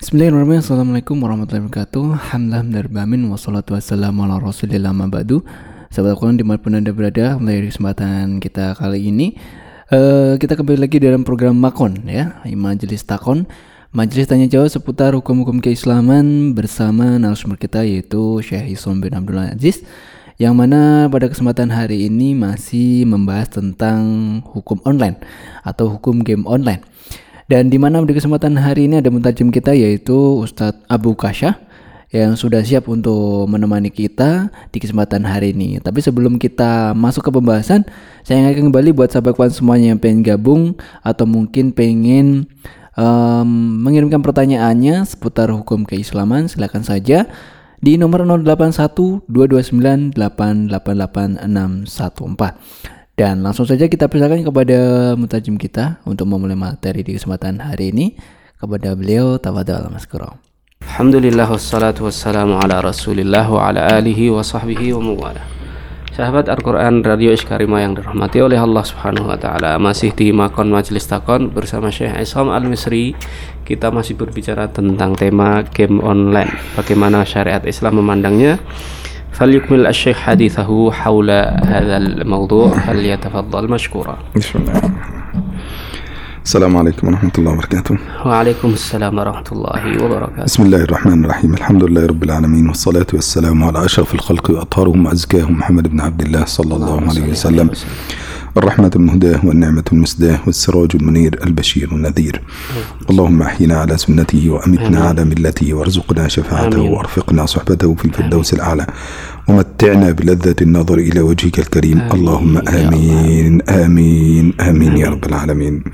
Bismillahirrahmanirrahim. Assalamualaikum warahmatullahi wabarakatuh. Alhamdulillah amin Wassalatu wassalamu ala rasulillah ma'badu Sahabat Al-Quran di mana pun anda berada Mulai kesempatan kita kali ini uh, Kita kembali lagi dalam program Makon ya. Majelis Takon. Majelis tanya jawab seputar hukum-hukum keislaman Bersama narasumber kita yaitu Syekh Islam bin Abdul Aziz yang mana pada kesempatan hari ini masih membahas tentang hukum online atau hukum game online. Dan di mana di kesempatan hari ini ada muntajim kita yaitu Ustadz Abu Kasya yang sudah siap untuk menemani kita di kesempatan hari ini. Tapi sebelum kita masuk ke pembahasan, saya ingin kembali buat sahabat kawan semuanya yang pengen gabung atau mungkin pengen um, mengirimkan pertanyaannya seputar hukum keislaman, silakan saja di nomor 081 229 888 dan langsung saja kita persilakan kepada mutajim kita untuk memulai materi di kesempatan hari ini. Kepada beliau, tafadhal Mas Kuro. Alhamdulillah wassalatu wassalamu ala rasulillah wa ala alihi wa sahbihi wa muwala. Sahabat Al-Quran Radio Iskarima yang dirahmati oleh Allah Subhanahu wa taala, masih di Makon Majelis Takon bersama Syekh Isam Al-Misri. Kita masih berbicara tentang tema game online, bagaimana syariat Islam memandangnya فليكمل الشيخ حديثه حول هذا الموضوع فليتفضل مشكورا. بسم الله. السلام عليكم ورحمة الله وبركاته. وعليكم السلام ورحمة الله وبركاته. بسم الله الرحمن الرحيم. الحمد لله رب العالمين والصلاة والسلام على أشرف الخلق وأطهرهم وأزكاهم محمد بن عبد الله صلى الله عليه وسلم. الرحمة المهداة والنعمة المسداة والسراج المنير البشير النذير. اللهم أحينا على سنته وأمتنا على ملته وارزقنا شفاعته وأرفقنا صحبته في الفردوس الأعلى. ومتعنا بلذة النظر إلى وجهك الكريم. اللهم آمين آمين آمين يا رب العالمين.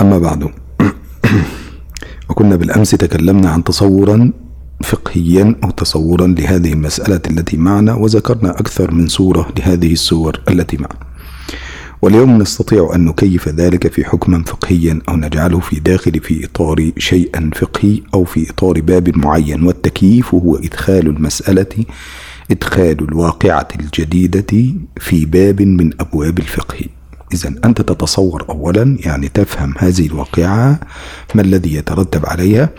أما بعد. وكنا بالأمس تكلمنا عن تصورا فقهيا أو تصورا لهذه المسألة التي معنا وذكرنا أكثر من صورة لهذه الصور التي معنا. واليوم نستطيع أن نكيف ذلك في حكما فقهيا أو نجعله في داخل في إطار شيئا فقهي أو في إطار باب معين. والتكييف هو إدخال المسألة إدخال الواقعة الجديدة في باب من أبواب الفقه. إذا أنت تتصور أولا يعني تفهم هذه الواقعة ما الذي يترتب عليها؟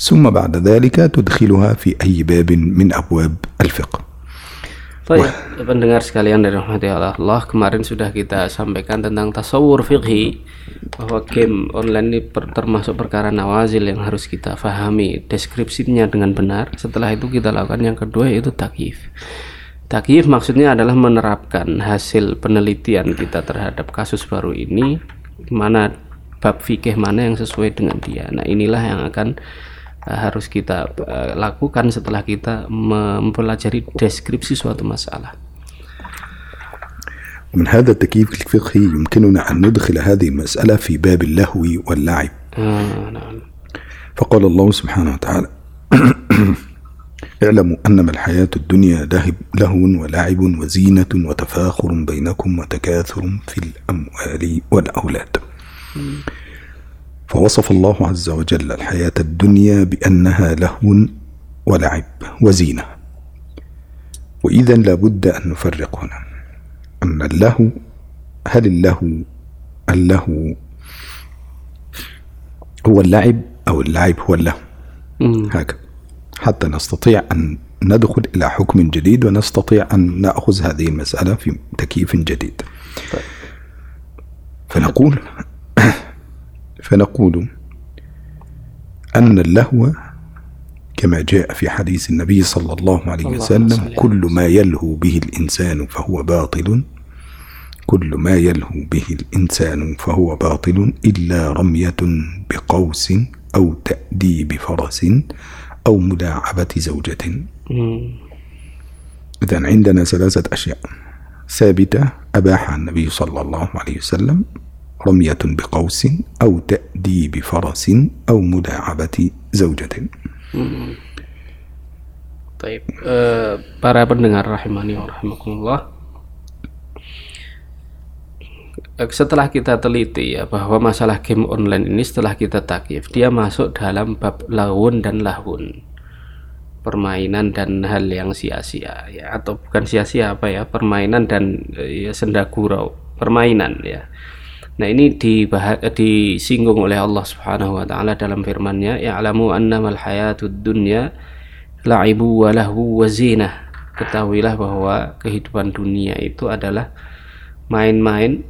ثم بعد ذلك تدخلها في أي باب من أبواب الفقه Baik, pendengar sekalian dari rahmati Allah, kemarin sudah kita sampaikan tentang tasawur fikhi bahwa game online ini per, termasuk perkara nawazil yang harus kita fahami deskripsinya dengan benar. Setelah itu kita lakukan yang kedua yaitu takif. Takif maksudnya adalah menerapkan hasil penelitian kita terhadap kasus baru ini mana bab fikih mana yang sesuai dengan dia. Nah, inilah yang akan uh, harus kita uh, lakukan setelah kita mempelajari deskripsi suatu masalah. من هذا التكييف الفقهي يمكننا أن ندخل هذه المسألة في باب اللهو واللعب آه نعم. فقال الله سبحانه وتعالى اعلموا أنما الحياة الدنيا لهو ولعب وزينة وتفاخر بينكم وتكاثر في الأموال والأولاد فوصف الله عز وجل الحياة الدنيا بأنها لهو ولعب وزينة. وإذا لابد أن نفرق هنا. أن اللهو هل اللهو اللهو هو اللعب أو اللعب هو اللهو؟ هكذا. حتى نستطيع أن ندخل إلى حكم جديد ونستطيع أن نأخذ هذه المسألة في تكييف جديد. فنقول فنقول أن اللهو كما جاء في حديث النبي صلى الله عليه وسلم كل ما يلهو به الإنسان فهو باطل. كل ما يلهو به الإنسان فهو باطل إلا رمية بقوس أو تأديب فرس أو ملاعبة زوجة. إذا عندنا ثلاثة أشياء. ثابتة أباحها النبي صلى الله عليه وسلم. رمية بقوس أو تأديب فرس أو ملاعبة زوجة طيب uh, para pendengar rahimani wa rahimakumullah setelah kita teliti ya bahwa masalah game online ini setelah kita takif dia masuk dalam bab lahun dan lahun permainan dan hal yang sia-sia ya atau bukan sia-sia apa ya permainan dan ya senda gurau permainan ya Nah, ini dibahas, disinggung oleh Allah Subhanahu wa taala dalam firman-Nya, "Ya'lamu annamal hayatud dunya la'ibu wa lahu wa zinah." Ketahuilah bahwa kehidupan dunia itu adalah main-main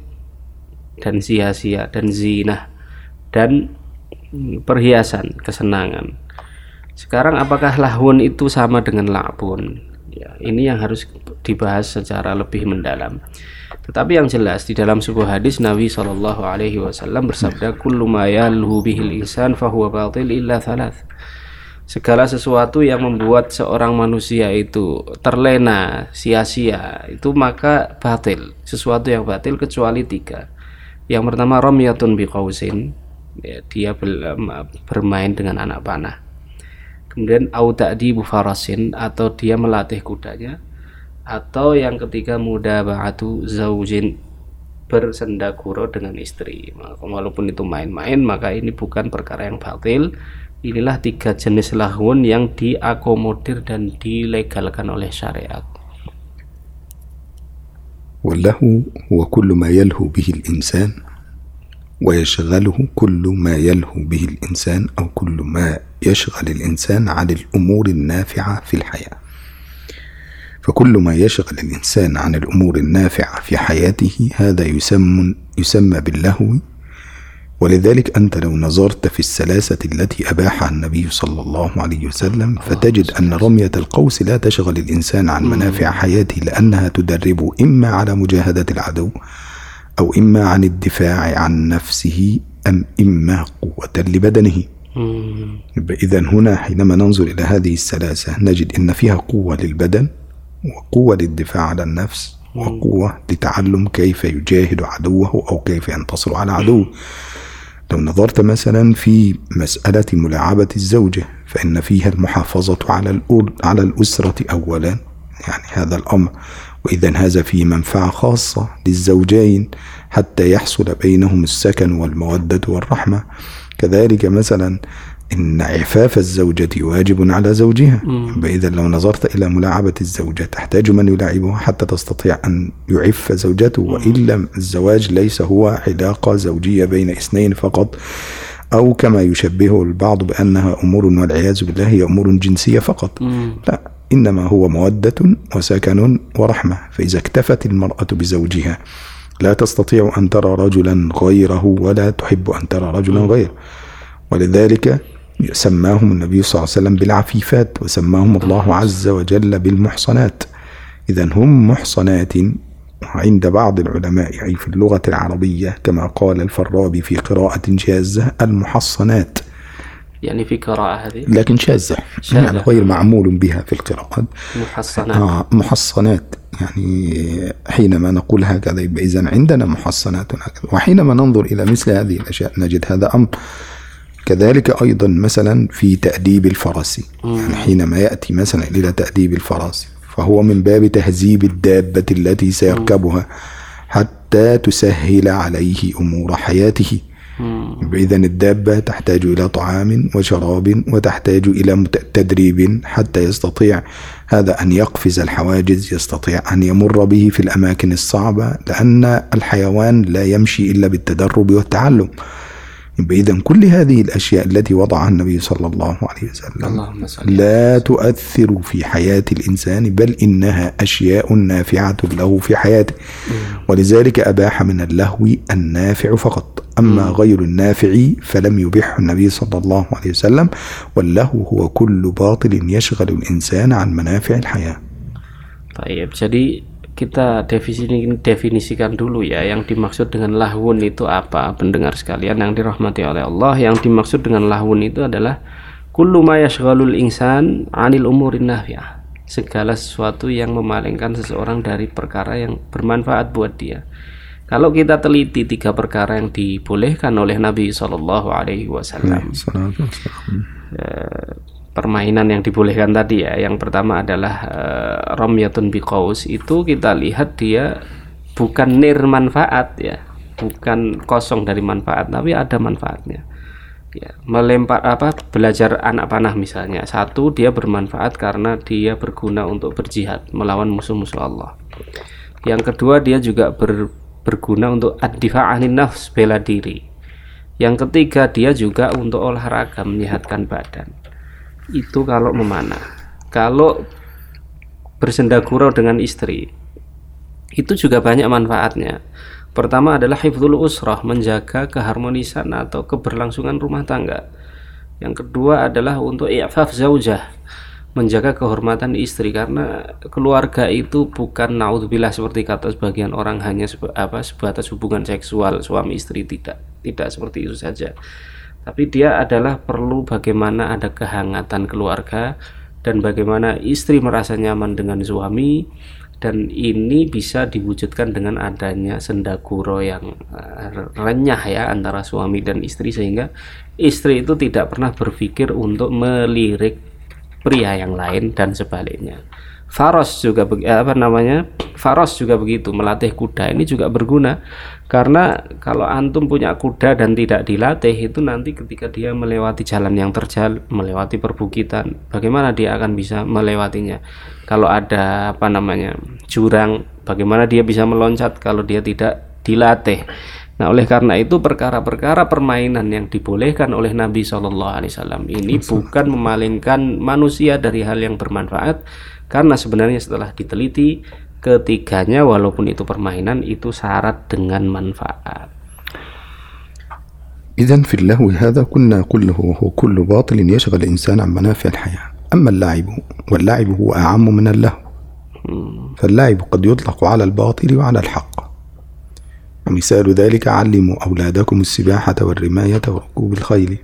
dan sia-sia dan zinah dan perhiasan, kesenangan. Sekarang apakah lahun itu sama dengan la'bun? Ya, ini yang harus dibahas secara lebih mendalam. Tetapi yang jelas di dalam sebuah hadis Nabi Shallallahu Alaihi Wasallam bersabda, "Kullu bihil insan fahuwa batil illa thalath." Segala sesuatu yang membuat seorang manusia itu terlena, sia-sia, itu maka batil. Sesuatu yang batil kecuali tiga. Yang pertama romyatun biqausin, ya, dia bermain dengan anak panah. Kemudian audadi bufarasin atau dia melatih kudanya atau yang ketiga muda ba'atu zaujin bersendakuro dengan istri walaupun itu main-main maka ini bukan perkara yang batil inilah tiga jenis lahun yang diakomodir dan dilegalkan oleh syariat واللهو هو كل ما يلهو به الإنسان ويشغله كل ما يلهو به الإنسان أو كل ما يشغل الإنسان عن الأمور النافعة في الحياة فكل ما يشغل الإنسان عن الأمور النافعة في حياته هذا يسمى يسمى باللهو. ولذلك أنت لو نظرت في السلاسة التي أباحها النبي صلى الله عليه وسلم فتجد أن رمية القوس لا تشغل الإنسان عن منافع حياته لأنها تدربه إما على مجاهدة العدو أو إما عن الدفاع عن نفسه أم إما قوة لبدنه. إذا هنا حينما ننظر إلى هذه السلاسة نجد أن فيها قوة للبدن وقوة للدفاع عن النفس وقوة لتعلم كيف يجاهد عدوه أو كيف ينتصر على عدوه. لو نظرت مثلا في مسألة ملاعبة الزوجة فإن فيها المحافظة على على الأسرة أولا يعني هذا الأمر. وإذا هذا فيه منفعة خاصة للزوجين حتى يحصل بينهم السكن والمودة والرحمة. كذلك مثلا إن عفاف الزوجة واجب على زوجها. فإذا لو نظرت إلى ملاعبة الزوجة تحتاج من يلاعبها حتى تستطيع أن يعف زوجته. وإلا الزواج ليس هو علاقة زوجية بين اثنين فقط. أو كما يشبهه البعض بأنها أمور والعياذ بالله هي أمور جنسية فقط. لا إنما هو مودة وسكن ورحمة. فإذا اكتفت المرأة بزوجها لا تستطيع أن ترى رجلا غيره ولا تحب أن ترى رجلا غيره. ولذلك سماهم النبي صلى الله عليه وسلم بالعفيفات وسماهم الله عز وجل بالمحصنات. إذا هم محصنات عند بعض العلماء أي في اللغة العربية كما قال الفرابي في قراءة شاذة المحصنات. يعني في قراءة هذه؟ لكن شاذة. يعني غير معمول بها في القراءات محصنات. آه محصنات. يعني حينما نقول هكذا يبقى إذا عندنا محصنات هكذا وحينما ننظر إلى مثل هذه الأشياء نجد هذا أمر كذلك أيضا مثلا في تأديب الفرس. يعني حينما يأتي مثلا إلى تأديب الفرس فهو من باب تهذيب الدابة التي سيركبها حتى تسهل عليه أمور حياته. إذا الدابة تحتاج إلى طعام وشراب وتحتاج إلى تدريب حتى يستطيع هذا أن يقفز الحواجز يستطيع أن يمر به في الأماكن الصعبة لأن الحيوان لا يمشي إلا بالتدرب والتعلم. إذا كل هذه الأشياء التي وضعها النبي صلى الله عليه وسلم. لا تؤثر في حياة الإنسان بل إنها أشياء نافعة له في حياته. ولذلك أباح من اللهو النافع فقط. أما غير النافع فلم يبح النبي صلى الله عليه وسلم. واللهو هو كل باطل يشغل الإنسان عن منافع الحياة. طيب jadi kita definisikan, definisikan dulu ya yang dimaksud dengan lahun itu apa. Pendengar sekalian yang dirahmati oleh Allah yang dimaksud dengan lahun itu adalah kullu ma yashghalul insan 'anil umurin nafi'ah segala sesuatu yang memalingkan seseorang dari perkara yang bermanfaat buat dia. Kalau kita teliti tiga perkara yang dibolehkan oleh Nabi Shallallahu Alaihi Wasallam permainan yang dibolehkan tadi ya. Yang pertama adalah uh, romyatun biqaus itu kita lihat dia bukan nir manfaat ya, bukan kosong dari manfaat, tapi ada manfaatnya. Ya, melempar apa belajar anak panah misalnya. Satu dia bermanfaat karena dia berguna untuk berjihad melawan musuh-musuh Allah. Yang kedua dia juga ber, berguna untuk ad-difa' nafs bela diri. Yang ketiga dia juga untuk olahraga menyehatkan badan. Itu kalau memanah. Kalau bersenda gurau dengan istri itu juga banyak manfaatnya. Pertama adalah hifdzul usrah, menjaga keharmonisan atau keberlangsungan rumah tangga. Yang kedua adalah untuk i'faf zaujah, menjaga kehormatan istri karena keluarga itu bukan naudzubillah seperti kata sebagian orang hanya apa sebatas hubungan seksual suami istri tidak tidak seperti itu saja tapi dia adalah perlu bagaimana ada kehangatan keluarga dan bagaimana istri merasa nyaman dengan suami dan ini bisa diwujudkan dengan adanya sendaguro yang eh, renyah ya antara suami dan istri sehingga istri itu tidak pernah berpikir untuk melirik pria yang lain dan sebaliknya. Faros juga eh, apa namanya? Faros juga begitu, melatih kuda ini juga berguna karena kalau antum punya kuda dan tidak dilatih itu nanti ketika dia melewati jalan yang terjal, melewati perbukitan, bagaimana dia akan bisa melewatinya? Kalau ada apa namanya? jurang, bagaimana dia bisa meloncat kalau dia tidak dilatih? Nah, oleh karena itu perkara-perkara permainan yang dibolehkan oleh Nabi Shallallahu Alaihi Wasallam ini bukan memalingkan manusia dari hal yang bermanfaat, karena sebenarnya setelah diteliti ketiganya walaupun itu permainan itu syarat dengan manfaat. إذا في اللهو هذا كنا كله وهو كل باطل يشغل الإنسان عن منافع الحياة. أما اللعب واللعب هو أعم من اللهو فاللعب قد يطلق على الباطل وعلى الحق. ومثال ذلك علموا أولادكم السباحة والرماية وركوب الخيل.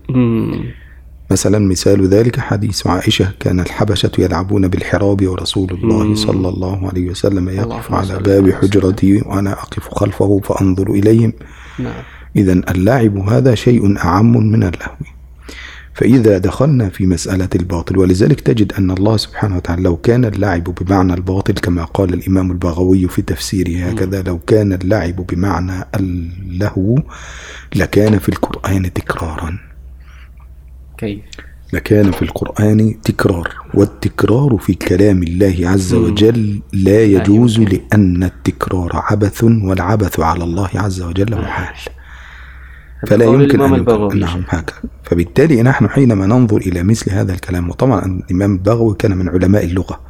مثلا مثال ذلك حديث عائشة كان الحبشة يلعبون بالحراب ورسول الله صلى الله عليه وسلم يقف على باب حجرتي وأنا أقف خلفه فأنظر إليهم. نعم. إذا اللعب هذا شيء أعم من اللهو. فإذا دخلنا في مسألة الباطل ولذلك تجد أن الله سبحانه وتعالى لو كان اللعب بمعنى الباطل كما قال الإمام البغوي في تفسيره هكذا لو كان اللعب بمعنى اللهو لكان في القرآن تكرارا. كيف؟ لكان في القرآن تكرار والتكرار في كلام الله عز وجل لا يجوز لأن التكرار عبث والعبث على الله عز وجل محال فلا يمكن أن نعم هكذا. فبالتالي نحن حينما ننظر إلى مثل هذا الكلام وطبعا الإمام البغوي كان من علماء اللغة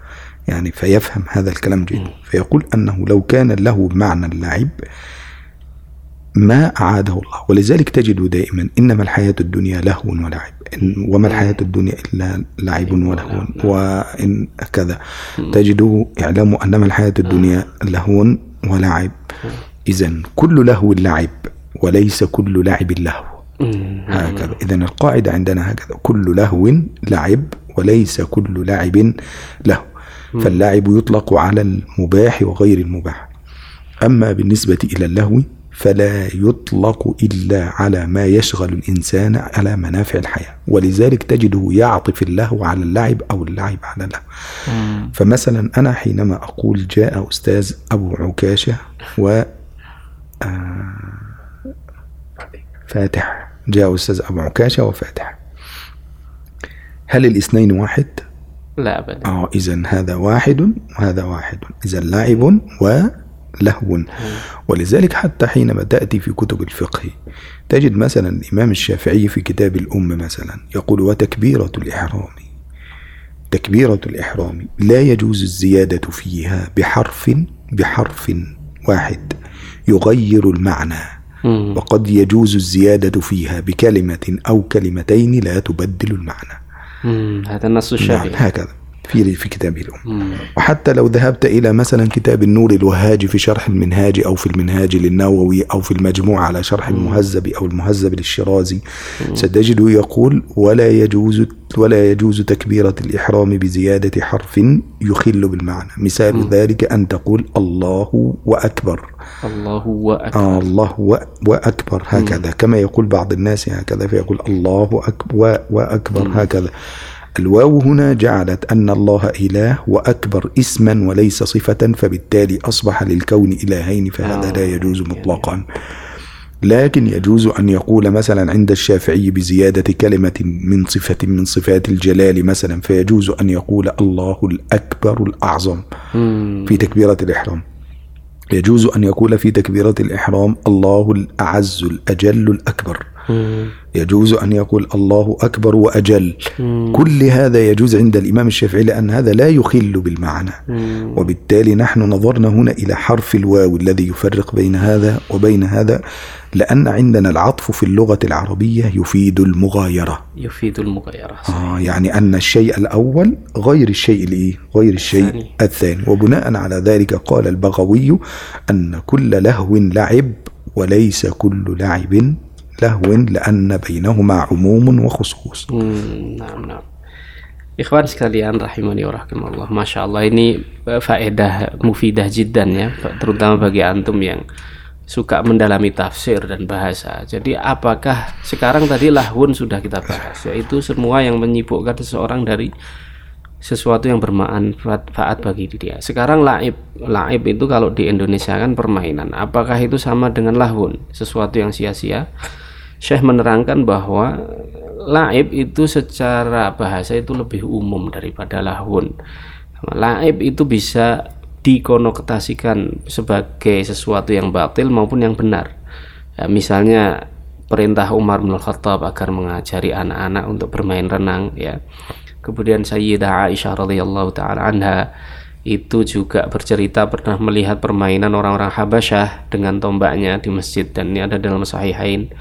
يعني فيفهم هذا الكلام جيدا فيقول أنه لو كان له بمعنى اللعب ما أعاده الله. ولذلك تجد دائما إنما الحياة الدنيا لهو ولعب. وما الحياة الدنيا إلا لعب ولهو. وإن كذا. تجد اعلموا أنما الحياة الدنيا لهو ولعب. إذا كل لهو لعب وليس كل لعب لهو. هكذا. إذا القاعدة عندنا هكذا. كل لهو لعب وليس كل لعب له فاللعب يطلق على المباح وغير المباح. أما بالنسبة إلى اللهو فلا يطلق إلا على ما يشغل الإنسان على منافع الحياة. ولذلك تجده يعطف اللهو على اللعب أو اللعب على اللهو. فمثلا أنا حينما أقول جاء أستاذ أبو عكاشة و آه، فاتح. جاء أستاذ أبو عكاشة وفاتح. هل الاثنين واحد؟ لا أبدا. آه إذا هذا واحد وهذا واحد. إذا لاعب ولهو ولذلك حتى حينما تأتي في كتب الفقه تجد مثلا الإمام الشافعي في كتاب الأم مثلا يقول وتكبيرة الإحرام. تكبيرة الإحرام لا يجوز الزيادة فيها بحرف بحرف واحد يغير المعنى. وقد يجوز الزيادة فيها بكلمة أو كلمتين لا تبدل المعنى. هذا النص الشافعي. نعم هكذا. في في كتابه الأم. وحتى لو ذهبت إلى مثلا كتاب النور الوهاج في شرح المنهاج أو في المنهاج للنووي أو في المجموع على شرح المهذب أو المهذب للشرازي ستجده يقول ولا يجوز ولا يجوز تكبيرة الإحرام بزيادة حرف يخل بالمعنى. مثال مم. ذلك أن تقول الله وأكبر. الله وأكبر. آه الله وأكبر. هكذا. مم. كما يقول بعض الناس هكذا فيقول الله أكبر وأكبر. مم. هكذا. الواو هنا جعلت أن الله إله وأكبر اسما وليس صفة فبالتالي أصبح للكون إلهين فهذا لا يجوز مطلقا. لكن يجوز أن يقول مثلا عند الشافعي بزيادة كلمة من صفة من صفات الجلال مثلا فيجوز أن يقول الله الأكبر الأعظم في تكبيرة الإحرام. يجوز أن يقول في تكبيرة الإحرام الله الأعز الأجل الأكبر. يجوز أن يقول الله أكبر وأجل. كل هذا يجوز عند الإمام الشافعي لأن هذا لا يخل بالمعنى. وبالتالي نحن نظرنا هنا إلى حرف الواو الذي يفرق بين هذا وبين هذا لأن عندنا العطف في اللغة العربية يفيد المغايرة. يفيد المغايرة آه يعني أن الشيء الأول غير الشيء الإيه؟ غير الشيء الثاني. الثاني. وبناء على ذلك قال البغوي أن كل لهو لعب وليس كل لعب لهو لأن بينهما عموم وخصوص Hmm, nah, nah. Ikhwan sekalian rahimani wa rahimakumullah. Masya Allah ini eh, faedah mufidah jiddan ya, terutama bagi antum yang suka mendalami tafsir dan bahasa. Jadi apakah sekarang tadi lahun sudah kita bahas, yaitu semua yang menyibukkan seseorang dari sesuatu yang bermanfaat bagi dia. Sekarang laib, laib itu kalau di Indonesia kan permainan. Apakah itu sama dengan lahun, sesuatu yang sia-sia? Syekh menerangkan bahwa laib itu secara bahasa itu lebih umum daripada lahun. Laib itu bisa dikonotasikan sebagai sesuatu yang batil maupun yang benar. Ya, misalnya perintah Umar bin Khattab agar mengajari anak-anak untuk bermain renang ya. Kemudian Sayyidah Aisyah radhiyallahu taala anha itu juga bercerita pernah melihat permainan orang-orang Habasyah dengan tombaknya di masjid dan ini ada dalam sahihain.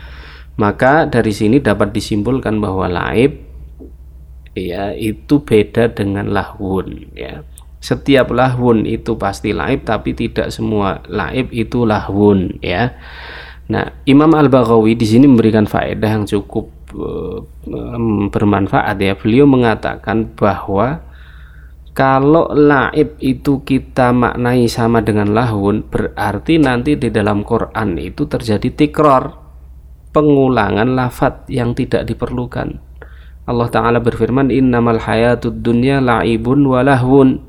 Maka dari sini dapat disimpulkan bahwa laib ya itu beda dengan lahwun ya. Setiap lahwun itu pasti laib tapi tidak semua laib itu lahwun ya. Nah, Imam Al-Baghawi di sini memberikan faedah yang cukup em, bermanfaat ya. Beliau mengatakan bahwa kalau laib itu kita maknai sama dengan lahun, berarti nanti di dalam Quran itu terjadi tikror, pengulangan lafat yang tidak diperlukan. Allah Ta'ala berfirman, Innamal hayatud dunya la'ibun wa lahwun.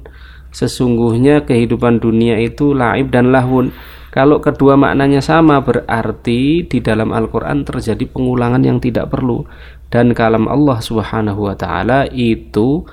Sesungguhnya kehidupan dunia itu laib dan lahun. Kalau kedua maknanya sama berarti di dalam Al-Quran terjadi pengulangan yang tidak perlu. Dan kalam Allah Subhanahu wa Ta'ala itu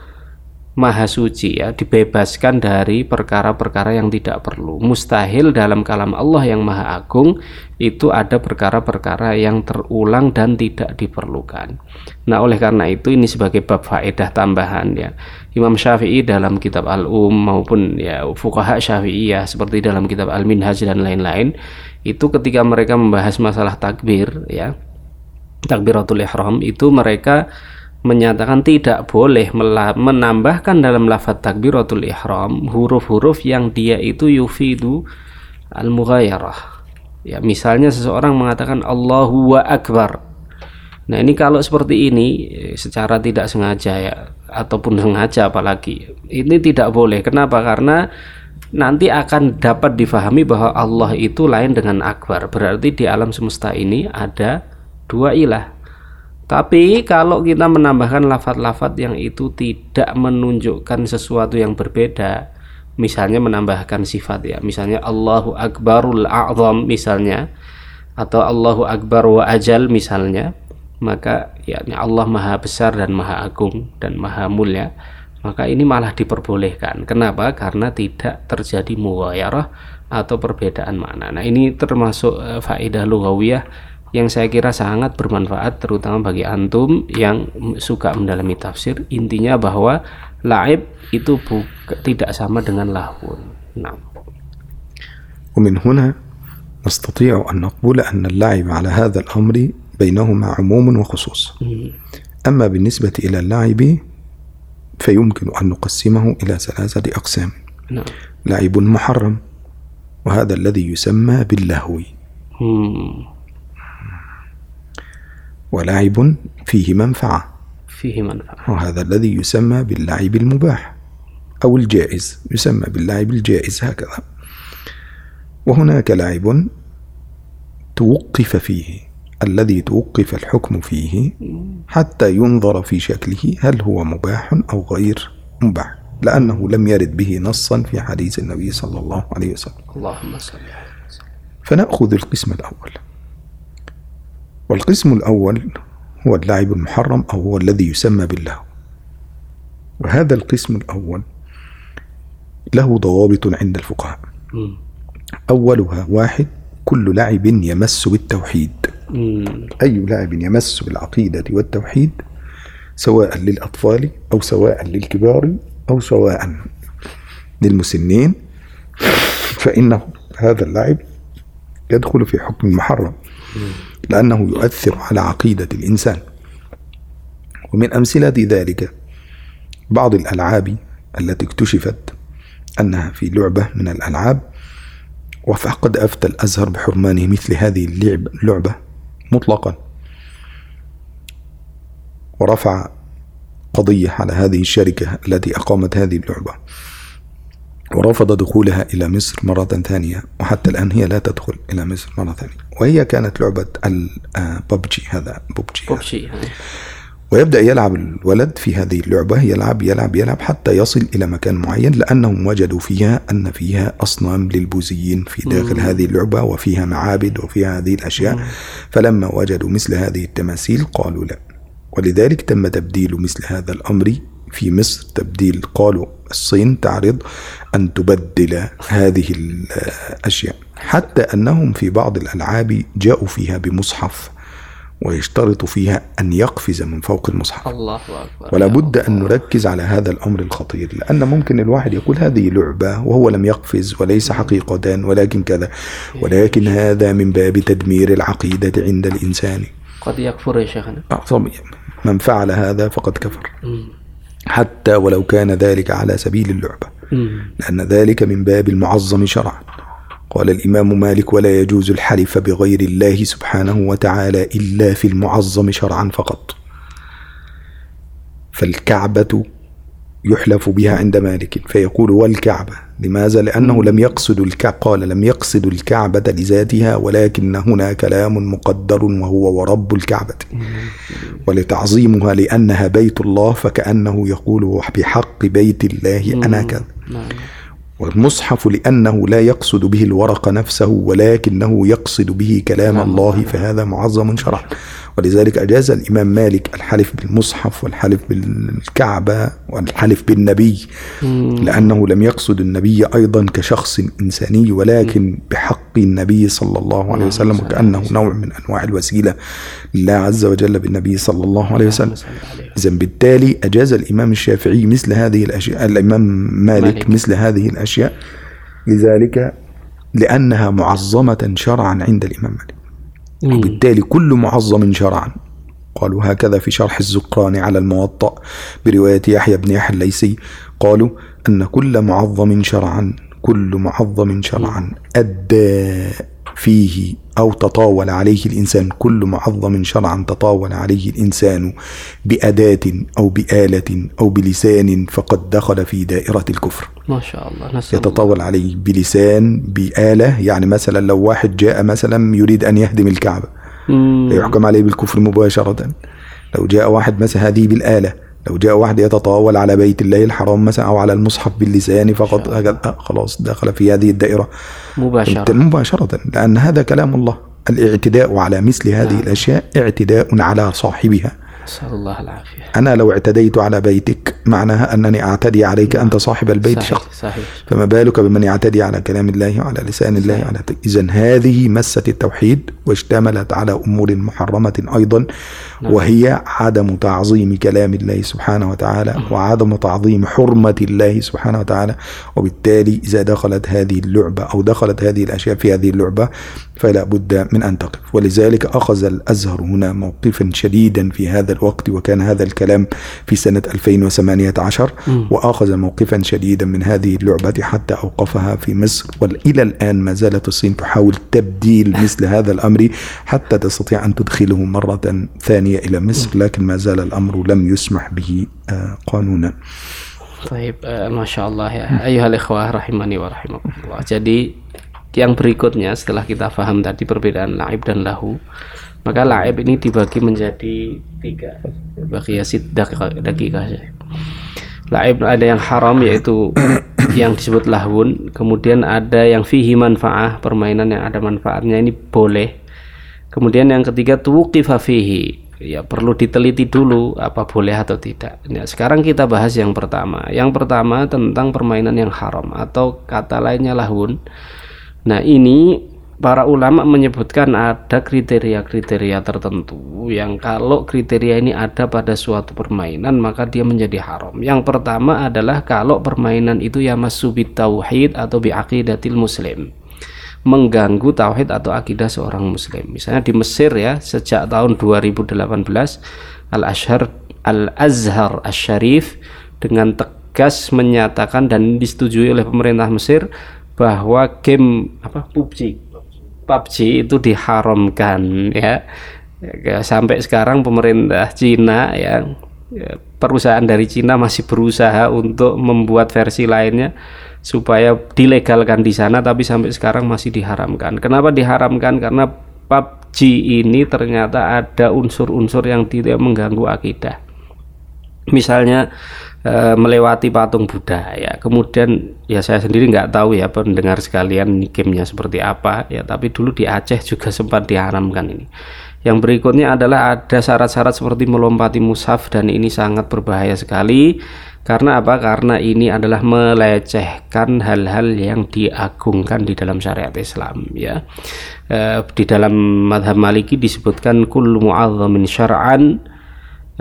maha suci ya dibebaskan dari perkara-perkara yang tidak perlu. Mustahil dalam kalam Allah yang maha agung itu ada perkara-perkara yang terulang dan tidak diperlukan. Nah oleh karena itu ini sebagai bab faedah tambahan ya. Imam Syafi'i dalam kitab Al-Um maupun ya fuqaha Syafi'iyah seperti dalam kitab Al-Minhaj dan lain-lain itu ketika mereka membahas masalah takbir ya takbiratul ihram itu mereka menyatakan tidak boleh menambahkan dalam lafaz takbiratul ihram huruf-huruf yang dia itu yufidu al mughayarah ya misalnya seseorang mengatakan Allahu wa akbar. Nah ini kalau seperti ini eh, secara tidak sengaja ya ataupun sengaja apalagi ini tidak boleh. Kenapa? Karena nanti akan dapat difahami bahwa Allah itu lain dengan akbar. Berarti di alam semesta ini ada dua ilah tapi kalau kita menambahkan lafat-lafat yang itu tidak menunjukkan sesuatu yang berbeda, misalnya menambahkan sifat ya, misalnya Allahu Akbarul A'zam misalnya, atau Allahu Akbar wa Ajal misalnya, maka yakni Allah Maha Besar dan Maha Agung dan Maha Mulia, maka ini malah diperbolehkan. Kenapa? Karena tidak terjadi mughayarah atau perbedaan makna. Nah, ini termasuk eh, faedah lughawiyah yang saya kira sangat bermanfaat terutama bagi antum yang suka mendalami tafsir intinya bahwa laib itu buka, tidak sama dengan lahun nah ومن هنا نستطيع أن نقول أن اللعب على هذا الأمر بينهما عموم وخصوص أما بالنسبة إلى اللعب فيمكن أن نقسمه إلى ثلاثة أقسام nah لعب محرم وهذا الذي يسمى باللهو hmm, ولعب فيه منفعة. fihi manfaat وهذا الذي يسمى باللعب المباح أو الجائز يسمى باللعب الجائز هكذا. وهناك لعب توقف فيه الذي توقف الحكم فيه حتى ينظر في شكله هل هو مباح أو غير مباح لأنه لم يرد به نصا في حديث النبي صلى الله عليه وسلم. salli ala فنأخذ القسم الأول. والقسم الأول هو اللعب المحرم أو هو الذي يسمى باللهو وهذا القسم الأول له ضوابط عند الفقهاء. أولها واحد كل لعب يمس بالتوحيد. أي لعب يمس بالعقيدة والتوحيد سواء للأطفال أو سواء للكبار أو سواء للمسنين فإنه هذا اللعب يدخل في حكم المحرم. لأنه يؤثر على عقيدة الإنسان. ومن أمثلة ذلك بعض الألعاب التي اكتشفت أنها في لعبة من الألعاب وفقد أفتى الأزهر بحرمان مثل هذه اللعب اللعبة مطلقا. ورفع قضية على هذه الشركة التي أقامت هذه اللعبة. ورفض دخولها إلى مصر مرة ثانية وحتى الآن هي لا تدخل إلى مصر مرة ثانية. وهي كانت لعبة الببجي هذا ببجي هذا. ببجي. ويبدأ يلعب الولد في هذه اللعبة يلعب يلعب يلعب حتى يصل إلى مكان معين لأنهم وجدوا فيها أن فيها أصنام للبوذيين في داخل هذه اللعبة وفيها معابد وفيها هذه الأشياء. فلما وجدوا مثل هذه التماثيل قالوا لا. ولذلك تم تبديل مثل هذا الأمر في مصر تبديل قالوا الصين تعرض أن تبدل هذه الأشياء حتى أنهم في بعض الألعاب جاءوا فيها بمصحف ويشترط فيها أن يقفز من فوق المصحف. الله أكبر. ولا بد. أن نركز على هذا الأمر الخطير لأن ممكن الواحد يقول هذه لعبة وهو لم يقفز وليس حقيقة ولكن كذا ولكن هذا من باب تدمير العقيدة عند الإنسان. قد يكفر يا شيخنا. من فعل هذا فقد كفر. حتى ولو كان ذلك على سبيل اللعبة. لأن ذلك من باب المعظم شرعا. قال الإمام مالك ولا يجوز الحلف بغير الله سبحانه وتعالى إلا في المعظم شرعا فقط. فالكعبة يحلف بها عند مالك فيقول والكعبة. لماذا؟ لأنه لم يقصد الكعبة قال لم يقصد الكعبة لذاتها ولكن هنا كلام مقدر وهو ورب الكعبة. ولتعظيمها لأنها بيت الله فكأنه يقول بحق بيت الله أنا كذا. نعم. والمصحف لأنه لا يقصد به الورق نفسه ولكنه يقصد به كلام الله فهذا معظم شرعا ولذلك أجاز الإمام مالك الحلف بالمصحف والحلف بالكعبة والحلف بالنبي لأنه لم يقصد النبي أيضا كشخص إنساني ولكن بحق النبي صلى الله عليه وسلم وكأنه نوع من أنواع الوسيلة لله عز وجل بالنبي صلى الله عليه وسلم. إذا بالتالي أجاز الإمام الشافعي مثل هذه الأشياء الإمام مالك. مثل هذه الأشياء لذلك لأنها معظمة شرعا عند الإمام مالك. وبالتالي كل معظم شرعا. قالوا هكذا في شرح الزقراني على الموطأ برواية يحيى بن يحيى الليثي. قالوا أن كل معظم شرعا كل معظم شرعا أدى فيه أو تطاول عليه الإنسان كل معظم شرعا تطاول عليه الإنسان بأداة أو بآلة أو بلسان فقد دخل في دائرة الكفر ما شاء الله نسأل الله. يتطاول عليه بلسان بآلة يعني مثلا لو واحد جاء مثلا يريد أن يهدم الكعبة مم. يحكم عليه بالكفر مباشرة لو جاء واحد مثلا هذه بالآلة لو جاء واحد يتطاول على بيت الله الحرام مثلا أو على المصحف باللسان فقط آه، خلاص دخل في هذه الدائرة. مباشرة. مباشرة لأن هذا كلام الله. الإعتداء على مثل هذه نعم. الأشياء اعتداء على صاحبها. نسأل الله العافية. أنا لو اعتديت على بيتك معناها أنني أعتدي عليك أنت صاحب البيت صحيح شخص صحيح. فما بالك بمن يعتدي على كلام الله وعلى لسان الله صحيح. على إذا هذه مست التوحيد واشتملت على أمور محرمة أيضا نعم. وهي عدم تعظيم كلام الله سبحانه وتعالى وعدم تعظيم حرمة الله سبحانه وتعالى. وبالتالي إذا دخلت هذه اللعبة أو دخلت هذه الأشياء في هذه اللعبة فلا بد من أن تقف ولذلك أخذ الأزهر هنا موقفا شديدا في هذا الوقت وكان هذا الكلام في سنة 2018 مم. وأخذ موقفا شديدا من هذه اللعبة حتى أوقفها في مصر وإلى الآن ما زالت الصين تحاول تبديل مثل هذا الأمر حتى تستطيع أن تدخله مرة ثانية إلى مصر لكن ما زال الأمر لم يسمح به آه، قانونا Baik, eh, masya Allah ya. Ayuhal ikhwah rahimani wa rahimakumullah. Jadi yang berikutnya setelah kita paham tadi perbedaan laib dan lahu, maka laib ini dibagi menjadi tiga. Bagi ya dakikah. Laib ada yang haram yaitu yang disebut lahun, kemudian ada yang fihi manfaah, permainan yang ada manfaatnya ini boleh. Kemudian yang ketiga tuqifa fihi. Ya perlu diteliti dulu apa boleh atau tidak. Nah, sekarang kita bahas yang pertama. Yang pertama tentang permainan yang haram atau kata lainnya lahun Nah, ini para ulama menyebutkan ada kriteria-kriteria tertentu yang kalau kriteria ini ada pada suatu permainan maka dia menjadi haram. Yang pertama adalah kalau permainan itu ya masubit tauhid atau biaqidatil muslim mengganggu tauhid atau akidah seorang muslim. Misalnya di Mesir ya, sejak tahun 2018 Al-Azhar Al-Azhar Asy-Syarif dengan tegas menyatakan dan disetujui oleh pemerintah Mesir bahwa game apa PUBG PUBG itu diharamkan ya. ya sampai sekarang pemerintah Cina ya, ya perusahaan dari Cina masih berusaha untuk membuat versi lainnya supaya dilegalkan di sana tapi sampai sekarang masih diharamkan. Kenapa diharamkan? Karena PUBG ini ternyata ada unsur-unsur yang tidak mengganggu akidah. Misalnya e, melewati patung Buddha ya. Kemudian ya saya sendiri nggak tahu ya pendengar sekalian gamenya seperti apa ya. Tapi dulu di Aceh juga sempat diharamkan ini. Yang berikutnya adalah ada syarat-syarat seperti melompati mushaf dan ini sangat berbahaya sekali karena apa? Karena ini adalah melecehkan hal-hal yang diagungkan di dalam syariat Islam ya. E, di dalam madhab Maliki disebutkan kullu mu'azzamin syar'an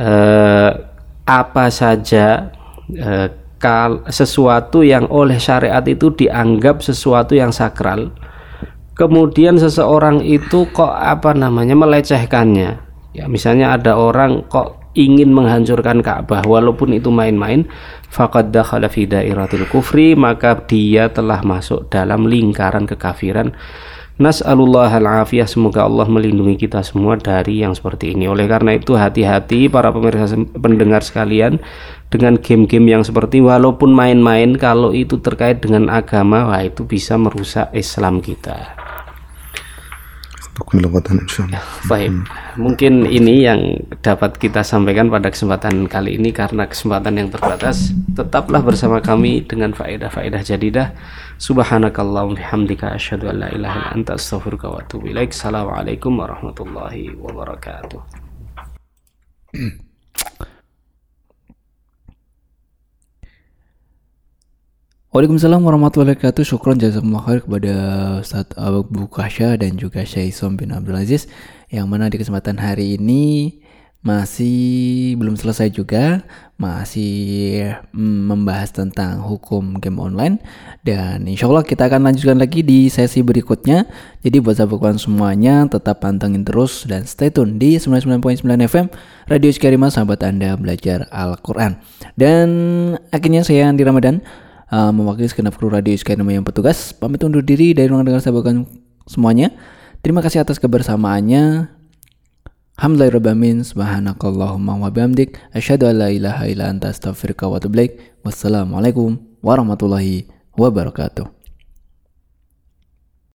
e, apa saja e, kal, sesuatu yang oleh syariat itu dianggap sesuatu yang sakral. Kemudian seseorang itu kok apa namanya melecehkannya. Ya, misalnya ada orang kok ingin menghancurkan Ka'bah walaupun itu main-main faqad dakhala fi dairatil kufri maka dia telah masuk dalam lingkaran kekafiran Nas'alullah al-afiyah semoga Allah melindungi kita semua dari yang seperti ini. Oleh karena itu hati-hati para pemirsa pendengar sekalian dengan game-game yang seperti walaupun main-main kalau itu terkait dengan agama wah itu bisa merusak Islam kita. Baik, mungkin ini yang dapat kita sampaikan pada kesempatan kali ini karena kesempatan yang terbatas. Tetaplah bersama kami dengan faedah-faedah jadidah. Subhanakallahumma bihamdika asyhadu an la ilaha illa anta astaghfiruka wa atubu ilaik. Assalamualaikum warahmatullahi wabarakatuh. Waalaikumsalam warahmatullahi wabarakatuh. Syukron jazakumullah khair kepada Ustaz Abu dan juga Syekh Isom bin Abdul Aziz yang mana di kesempatan hari ini masih belum selesai juga masih mm, membahas tentang hukum game online. Dan insya Allah kita akan lanjutkan lagi di sesi berikutnya. Jadi buat sahabat semuanya tetap pantengin terus dan stay tune di 99.9 FM Radio Sekarima sahabat anda belajar Al-Quran. Dan akhirnya saya Andi Ramadan uh, mewakili segenap kru radio Skynama yang petugas. Pamit undur diri dari ruang dengar sahabat semuanya. Terima kasih atas kebersamaannya. Alhamdulillahirrahmanirrahim Subhanakallahumma wa bihamdik. Asyadu an la ilaha illa anta astaghfirullah wa Wassalamualaikum warahmatullahi wabarakatuh